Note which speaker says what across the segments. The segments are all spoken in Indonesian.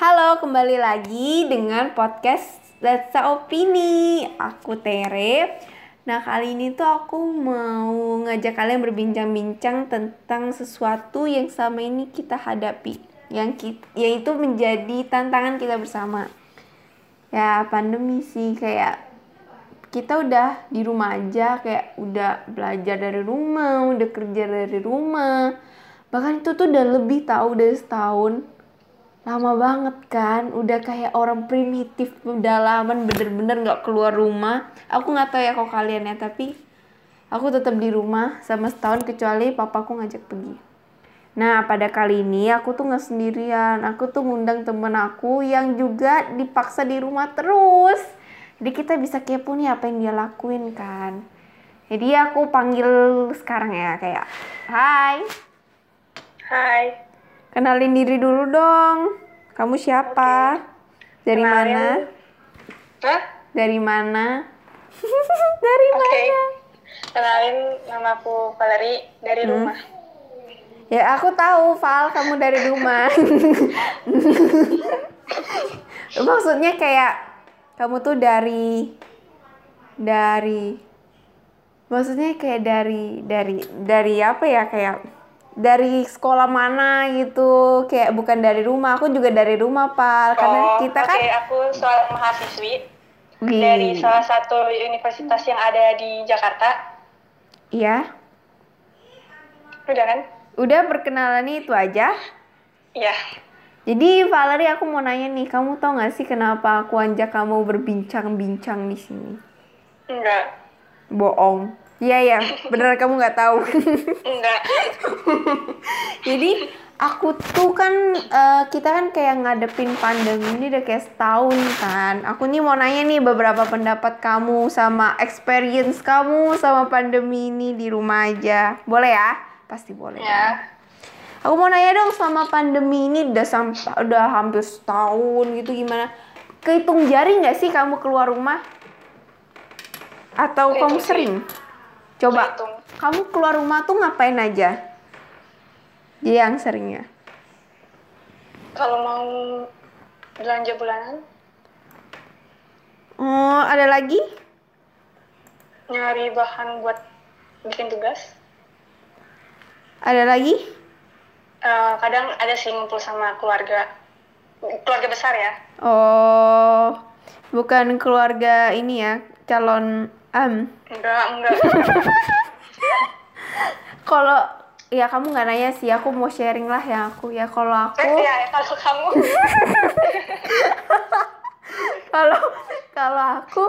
Speaker 1: Halo, kembali lagi dengan podcast Let's Opini. Aku Tere. Nah, kali ini tuh aku mau ngajak kalian berbincang-bincang tentang sesuatu yang sama ini kita hadapi, yang kita, yaitu menjadi tantangan kita bersama. Ya, pandemi sih kayak kita udah di rumah aja kayak udah belajar dari rumah, udah kerja dari rumah. Bahkan itu tuh udah lebih tahu dari setahun lama banget kan udah kayak orang primitif pedalaman bener-bener nggak keluar rumah. Aku nggak tahu ya kok kalian ya tapi aku tetap di rumah sama setahun kecuali papaku ngajak pergi. Nah pada kali ini aku tuh nggak sendirian. Aku tuh ngundang temen aku yang juga dipaksa di rumah terus. Jadi kita bisa kepo nih apa yang dia lakuin kan. Jadi aku panggil sekarang ya kayak hai.
Speaker 2: Hai,
Speaker 1: Kenalin diri dulu dong. Kamu siapa? Dari
Speaker 2: Kenalin.
Speaker 1: mana?
Speaker 2: Hah?
Speaker 1: Dari mana? Dari
Speaker 2: Oke.
Speaker 1: mana?
Speaker 2: Kenalin nama aku Valerie dari
Speaker 1: Hmm.
Speaker 2: rumah.
Speaker 1: Ya aku tahu, Val, kamu dari rumah. Maksudnya kayak kamu tuh dari dari maksudnya kayak dari dari dari apa ya kayak dari sekolah mana gitu kayak bukan dari rumah aku juga dari rumah pal karena
Speaker 2: Oh,
Speaker 1: kita
Speaker 2: oke,
Speaker 1: kan
Speaker 2: aku seorang mahasiswi
Speaker 1: Wih.
Speaker 2: dari salah satu universitas yang ada di Jakarta.
Speaker 1: Iya.
Speaker 2: Udah kan?
Speaker 1: Udah perkenalan itu aja.
Speaker 2: Iya.
Speaker 1: Jadi Valerie aku mau nanya nih, kamu tau gak sih kenapa aku ajak kamu berbincang-bincang di sini?
Speaker 2: Enggak.
Speaker 1: Bohong. Iya ya, bener kamu nggak tahu.
Speaker 2: Enggak.
Speaker 1: Jadi aku tuh kan eh, kita kan kayak ngadepin pandemi ini udah kayak setahun kan. Aku nih mau nanya nih beberapa pendapat kamu sama experience kamu sama pandemi ini di rumah aja. Boleh ya? Pasti boleh.
Speaker 2: Ya.
Speaker 1: Aku mau nanya dong selama pandemi ini udah sampai udah hampir setahun gitu gimana? Kehitung jari nggak sih kamu keluar rumah? Atau kamu
Speaker 2: Kehitung
Speaker 1: sering? Coba kamu keluar rumah tuh ngapain aja? Jadi yang seringnya.
Speaker 2: Kalau mau belanja bulanan,
Speaker 1: Oh, ada lagi?
Speaker 2: nyari bahan buat bikin tugas.
Speaker 1: Ada lagi?
Speaker 2: Eh, kadang ada sih ngumpul sama keluarga. Keluarga besar ya.
Speaker 1: Oh, bukan keluarga ini ya, calon am.
Speaker 2: Enggak, enggak.
Speaker 1: Kalau ya kamu nggak nanya sih, aku mau sharing lah ya aku ya. Kalau aku
Speaker 2: Eh, ya, kalau kamu
Speaker 1: kalau kalau aku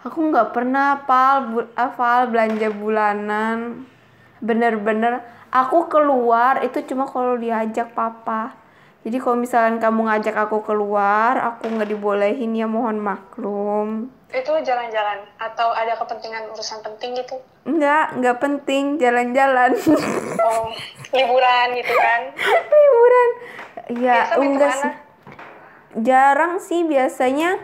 Speaker 1: aku nggak pernah pal bu- hafal belanja bulanan bener-bener aku keluar itu cuma kalau diajak papa jadi kalau misalkan kamu ngajak aku keluar aku nggak dibolehin ya mohon maklum.
Speaker 2: Itu jalan-jalan atau ada kepentingan urusan penting gitu?
Speaker 1: Nggak nggak penting jalan-jalan.
Speaker 2: Oh liburan gitu kan?
Speaker 1: Liburan. Ya
Speaker 2: Biasa
Speaker 1: enggak sih. Jarang sih biasanya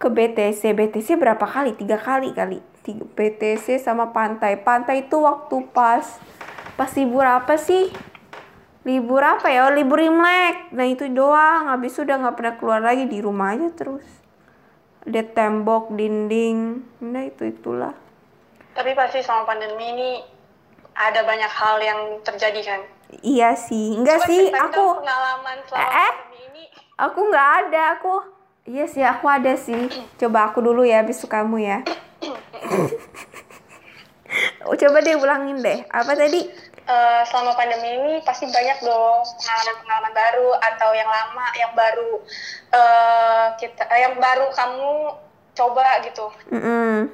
Speaker 1: ke BTC BTC berapa kali? Tiga kali kali. Tiga BTC sama pantai. Pantai itu waktu pas pas libur apa sih libur apa ya oh, libur Imlek nah itu doang habis itu udah nggak pernah keluar lagi di rumah aja terus lihat tembok dinding nah itu itulah
Speaker 2: tapi pasti sama pandemi ini ada banyak hal yang terjadi kan
Speaker 1: iya sih enggak
Speaker 2: Coba
Speaker 1: sih aku
Speaker 2: pengalaman selama
Speaker 1: Eh, eh.
Speaker 2: pandemi ini
Speaker 1: Aku nggak ada, aku. Iya sih, aku ada sih. Coba aku dulu ya, habis itu kamu ya. Coba deh ulangin deh. Apa tadi?
Speaker 2: Eh, selama pandemi ini pasti banyak dong pengalaman-pengalaman baru atau yang lama yang baru eh kita eh, yang baru kamu coba gitu
Speaker 1: Mm-mm.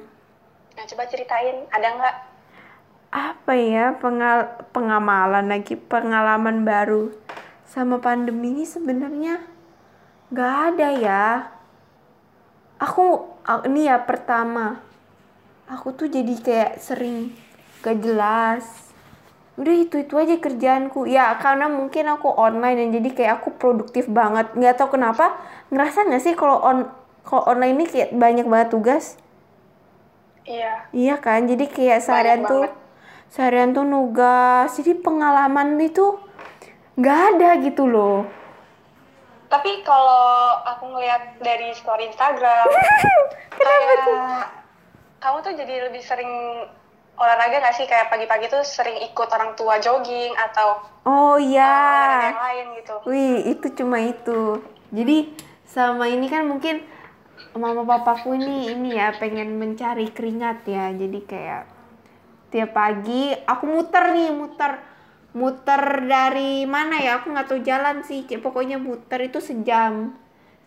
Speaker 2: nah coba ceritain ada nggak
Speaker 1: Apa ya pengal pengamalan lagi pengalaman baru sama pandemi ini sebenarnya nggak ada ya. Aku ini ya pertama. Aku tuh jadi kayak sering gak jelas. Udah itu itu aja kerjaanku. Ya karena mungkin aku online dan jadi kayak aku produktif banget. Nggak tahu kenapa ngerasa nggak sih kalau on kalau online ini kayak banyak banget tugas.
Speaker 2: iya
Speaker 1: Iya kan, jadi kayak seharian tuh
Speaker 2: banget.
Speaker 1: seharian tuh nugas, jadi pengalaman itu nggak ada gitu loh.
Speaker 2: tapi kalau aku ngeliat dari story Instagram kayak kamu tuh jadi lebih sering olahraga gak sih kayak pagi-pagi tuh sering ikut orang tua jogging atau
Speaker 1: Oh iya.
Speaker 2: yang lain gitu
Speaker 1: Wih, itu cuma itu. Jadi selama ini kan mungkin mama papaku ini ini ya pengen mencari keringat ya. Jadi kayak tiap pagi aku muter nih, muter muter dari mana ya? Aku nggak tahu jalan sih. Pokoknya muter itu sejam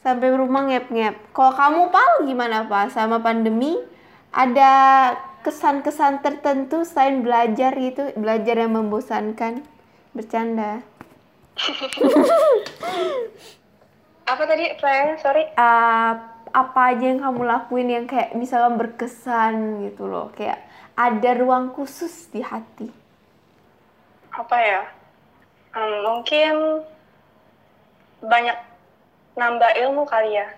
Speaker 1: sampai rumah ngep-ngep. Kalau kamu pal gimana pak sama pandemi? Ada kesan-kesan tertentu selain belajar gitu, belajar yang membosankan? Bercanda.
Speaker 2: apa tadi pertanyaannya sorry.
Speaker 1: Uh, apa aja yang kamu lakuin yang kayak misalkan berkesan gitu loh. Kayak ada ruang khusus di hati.
Speaker 2: Apa ya? Hmm, mungkin banyak nambah ilmu kali ya.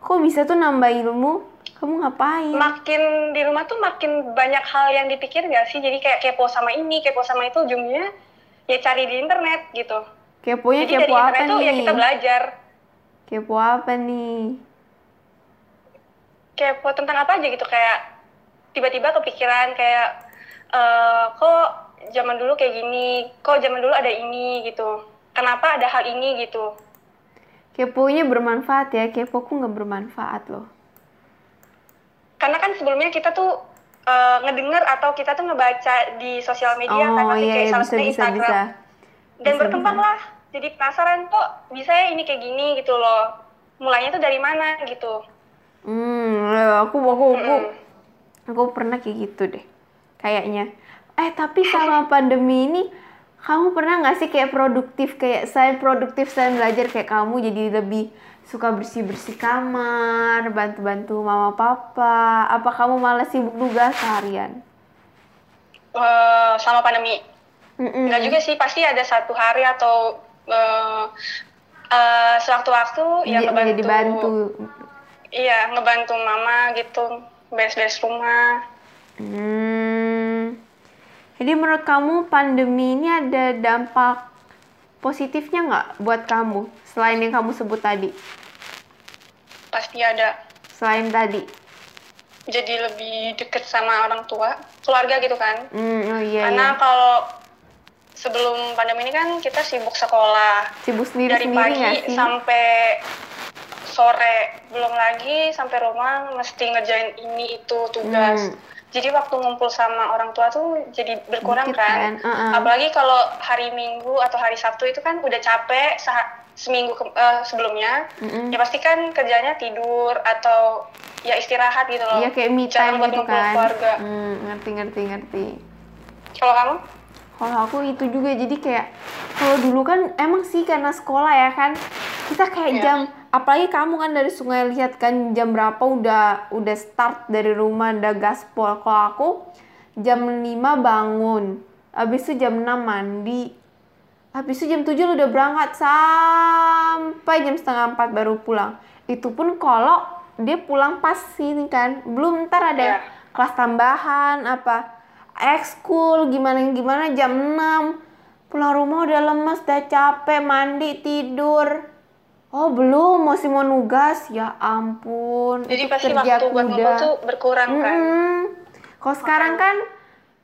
Speaker 1: Kok bisa tuh nambah ilmu kamu ngapain?
Speaker 2: Makin di rumah tuh makin banyak hal yang dipikir gak sih? Jadi kayak kepo sama ini kepo sama itu ujungnya ya cari di internet gitu.
Speaker 1: Keponya
Speaker 2: jadi dari
Speaker 1: kepo apa
Speaker 2: internet tuh ya
Speaker 1: nih?
Speaker 2: kita belajar.
Speaker 1: Kepo apa nih?
Speaker 2: Kepo tentang apa aja gitu kayak tiba-tiba kepikiran kayak eh kok zaman dulu kayak gini kok zaman dulu ada ini gitu. Kenapa ada hal ini gitu?
Speaker 1: Keponya bermanfaat ya kepoku nggak bermanfaat loh
Speaker 2: karena kan sebelumnya kita tuh eh, ngedenger atau kita tuh ngebaca di sosial media kan
Speaker 1: oh
Speaker 2: pasti
Speaker 1: iya
Speaker 2: kayak
Speaker 1: iya
Speaker 2: salah
Speaker 1: bisa
Speaker 2: Instagram.
Speaker 1: bisa.
Speaker 2: Dan
Speaker 1: Bisa,
Speaker 2: berkembang
Speaker 1: bisa.
Speaker 2: lah jadi penasaran kok bisa ya ini kayak gini? Gitu loh. Mulainya tuh dari mana? Gitu.
Speaker 1: Hmm aku aku aku
Speaker 2: Mm-mm.
Speaker 1: aku pernah kayak gitu deh kayaknya. Eh tapi sama pandemi ini kamu pernah nggak sih kayak produktif kayak saya produktif saya belajar kayak kamu jadi lebih suka bersih bersih kamar bantu bantu mama papa? Apa kamu malah sibuk tugas seharian?
Speaker 2: Eh, sama pandemi.
Speaker 1: Mm-mm.
Speaker 2: Enggak juga sih pasti ada satu hari atau eh, eh, sewaktu-waktu ya ngebantu.
Speaker 1: jadi bantu.
Speaker 2: Iya ngebantu mama gitu beres-beres rumah.
Speaker 1: Hmm. Jadi menurut kamu pandemi ini ada dampak positifnya nggak buat kamu selain yang kamu sebut tadi?
Speaker 2: pasti ada
Speaker 1: Selain tadi.
Speaker 2: jadi lebih deket sama orang tua keluarga gitu kan
Speaker 1: Hmm, oh iya
Speaker 2: karena
Speaker 1: iya.
Speaker 2: kalau sebelum pandemi ini kan kita sibuk sekolah
Speaker 1: Sibuk sendiri
Speaker 2: dari
Speaker 1: sendiri
Speaker 2: pagi
Speaker 1: sih?
Speaker 2: sampai sore belum lagi sampai rumah mesti ngerjain ini itu tugas
Speaker 1: Hmm.
Speaker 2: Jadi waktu ngumpul sama orang tua tuh jadi berkurang
Speaker 1: Dikit
Speaker 2: kan,
Speaker 1: kan, uh-uh.
Speaker 2: apalagi kalau hari minggu atau hari sabtu itu kan udah capek seminggu ke- eh, sebelumnya
Speaker 1: Mm-mm.
Speaker 2: ya pasti kan kerjanya tidur atau ya istirahat gitu loh
Speaker 1: Iya kayak me time
Speaker 2: buat
Speaker 1: gitu kan.
Speaker 2: keluarga
Speaker 1: Hmm, ngerti ngerti ngerti.
Speaker 2: kalau kamu
Speaker 1: Kalau aku itu juga jadi kayak kalau dulu kan emang sih karena sekolah ya kan kita kayak
Speaker 2: Iya.
Speaker 1: jam apalagi kamu kan dari sungai lihat kan jam berapa udah udah start dari rumah udah gaspol. Kalau aku jam 5 bangun. Habis itu jam 6 mandi. Habis itu jam 7 lu udah berangkat sampai jam setengah 4 baru pulang. Itu pun kalau dia pulang pas ini kan belum ntar ada
Speaker 2: Iya.
Speaker 1: kelas tambahan apa ekskul gimana gimana jam 6 pulang rumah udah lemes udah capek mandi tidur oh belum masih mau nugas ya ampun
Speaker 2: jadi
Speaker 1: itu
Speaker 2: pasti
Speaker 1: kerja
Speaker 2: waktu buat ngumpul
Speaker 1: kuda.
Speaker 2: tuh berkurang kan
Speaker 1: Mm-mm. Kalau sekarang kan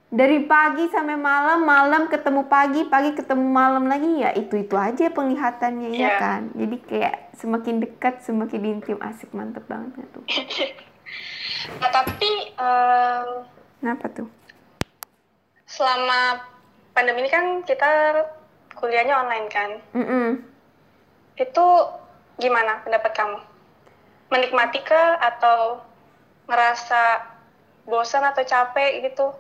Speaker 1: dari pagi sampai malam, malam ketemu pagi, pagi ketemu malam lagi ya itu itu aja penglihatannya ya
Speaker 2: Iya.
Speaker 1: kan. Jadi kayak semakin dekat, semakin intim, asik mantep banget nggak tuh.
Speaker 2: nah tapi em,
Speaker 1: Kenapa tuh?
Speaker 2: selama pandemi ini kan kita kuliahnya online kan
Speaker 1: Mm-mm.
Speaker 2: Itu gimana pendapat kamu? Menikmati ke atau ngerasa bosan atau capek gitu?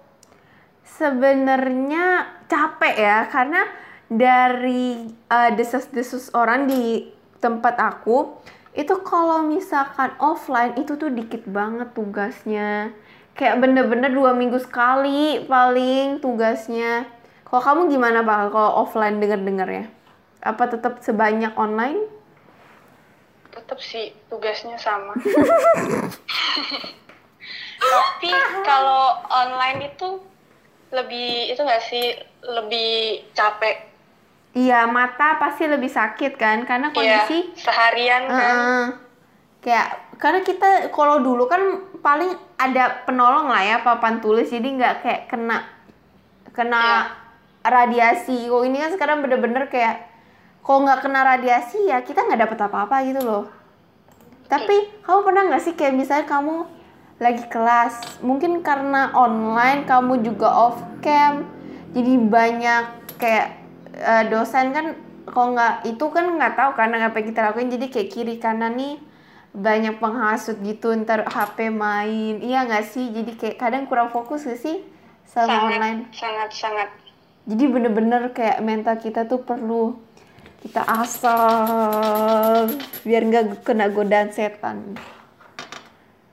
Speaker 1: Sebenarnya capek ya karena dari uh, desas-desus orang di tempat aku itu kalau misalkan offline itu tuh dikit banget tugasnya. Kayak bener-bener dua minggu sekali paling tugasnya. Kalau kamu gimana pak kalau offline denger-denger ya apa tetap sebanyak online
Speaker 2: tetap sih tugasnya sama tapi kalau online itu lebih itu nggak sih lebih capek
Speaker 1: Iya, mata pasti lebih sakit kan karena
Speaker 2: Iya,
Speaker 1: kondisi
Speaker 2: seharian kan.
Speaker 1: Heeh. kayak karena kita kalau dulu kan paling ada penolong lah ya papan tulis jadi nggak kayak kena kena
Speaker 2: Iya.
Speaker 1: radiasi. Kok ini kan sekarang bener-bener kayak kalau nggak kena radiasi ya kita nggak dapat apa-apa gitu loh. Tapi kamu pernah nggak sih kayak misalnya kamu lagi kelas, mungkin karena online kamu juga off cam, jadi banyak kayak eh, dosen kan kalau nggak itu kan nggak tahu karena apa yang kita lakuin jadi kayak kiri kanan nih banyak penghasut gitu ntar HP main iya nggak sih jadi kayak kadang kurang fokus gak sih sama
Speaker 2: sangat,
Speaker 1: online
Speaker 2: sangat, sangat.
Speaker 1: jadi bener-bener kayak mental kita tuh perlu kita asal biar nggak kena godaan setan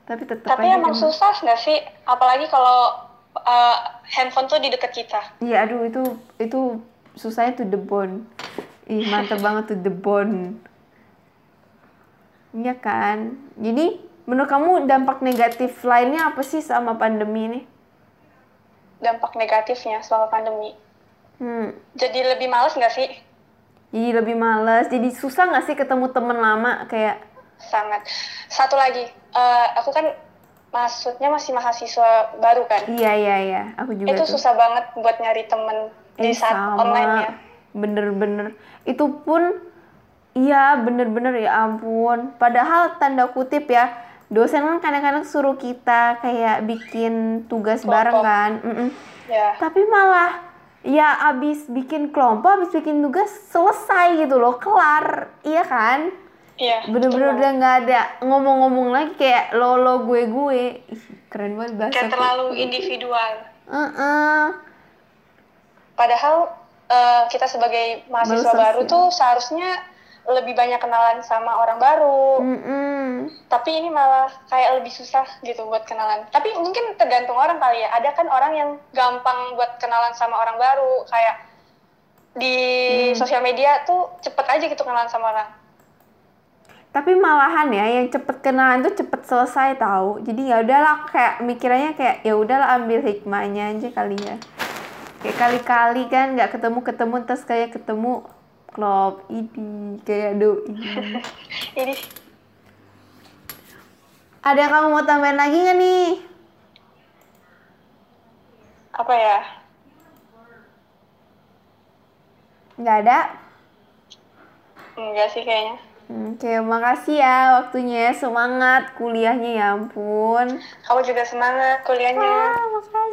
Speaker 1: tapi tetap
Speaker 2: Tapi
Speaker 1: aja
Speaker 2: emang susah nggak sih? Apalagi kalau uh, handphone tuh di dekat kita.
Speaker 1: iya aduh itu itu susahnya to the bone ih mantep banget to the bone iya kan jadi menurut kamu dampak negatif lainnya apa sih sama pandemi ini
Speaker 2: Dampak negatifnya selama pandemi.
Speaker 1: hmm.
Speaker 2: Jadi lebih males nggak sih?
Speaker 1: Jadi lebih males jadi susah nggak sih ketemu temen lama kayak
Speaker 2: Sangat. Satu lagi, uh, aku kan maksudnya masih mahasiswa baru kan.
Speaker 1: iya iya iya aku juga
Speaker 2: Itu
Speaker 1: tuh.
Speaker 2: susah banget buat nyari temen di
Speaker 1: Eh,
Speaker 2: saat
Speaker 1: sama.
Speaker 2: online ya.
Speaker 1: Bener-bener. Itu pun, iya bener-bener ya ampun. Padahal tanda kutip ya, dosen kan kadang-kadang suruh kita kayak bikin tugas
Speaker 2: Kelompok.
Speaker 1: bareng kan. Mm-mm.
Speaker 2: Ya,
Speaker 1: Tapi malah, ya abis bikin kelompok, abis bikin tugas, selesai gitu loh, kelar. Iya kan?
Speaker 2: iya.
Speaker 1: Bener-bener udah nggak ada ngomong-ngomong lagi kayak lo lo gue gue. Ih, keren banget bahasa.
Speaker 2: Kayak terlalu individual.
Speaker 1: Heeh.
Speaker 2: Padahal uh, kita sebagai mahasiswa
Speaker 1: Baru
Speaker 2: tuh seharusnya lebih banyak kenalan sama orang baru.
Speaker 1: Mm-mm.
Speaker 2: Tapi ini malah kayak lebih susah gitu buat kenalan. Tapi mungkin tergantung orang kali ya. Ada kan orang yang gampang buat kenalan sama orang baru. Kayak di
Speaker 1: Hmm.
Speaker 2: sosial media tuh cepet aja gitu kenalan sama orang.
Speaker 1: tapi malahan ya yang cepet kenalan tuh cepet selesai tahu jadi ya udahlah kayak mikirannya kayak ya udahlah ambil hikmahnya aja kali ya kayak kali-kali kan nggak ketemu ketemu terus kayak ketemu klop ini kayak doi
Speaker 2: Ini
Speaker 1: ada yang kamu mau tambahin lagi nggak nih
Speaker 2: apa ya?
Speaker 1: nggak ada
Speaker 2: Enggak sih kayaknya.
Speaker 1: Oke, makasih ya waktunya. Semangat kuliahnya ya ampun.
Speaker 2: Kamu juga semangat kuliahnya.
Speaker 1: Ah, makasih.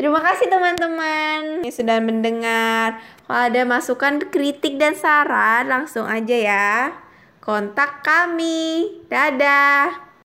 Speaker 1: Terima kasih teman-teman yang sudah mendengar. Kalau ada masukan, kritik dan saran langsung aja ya. Kontak kami. Dadah.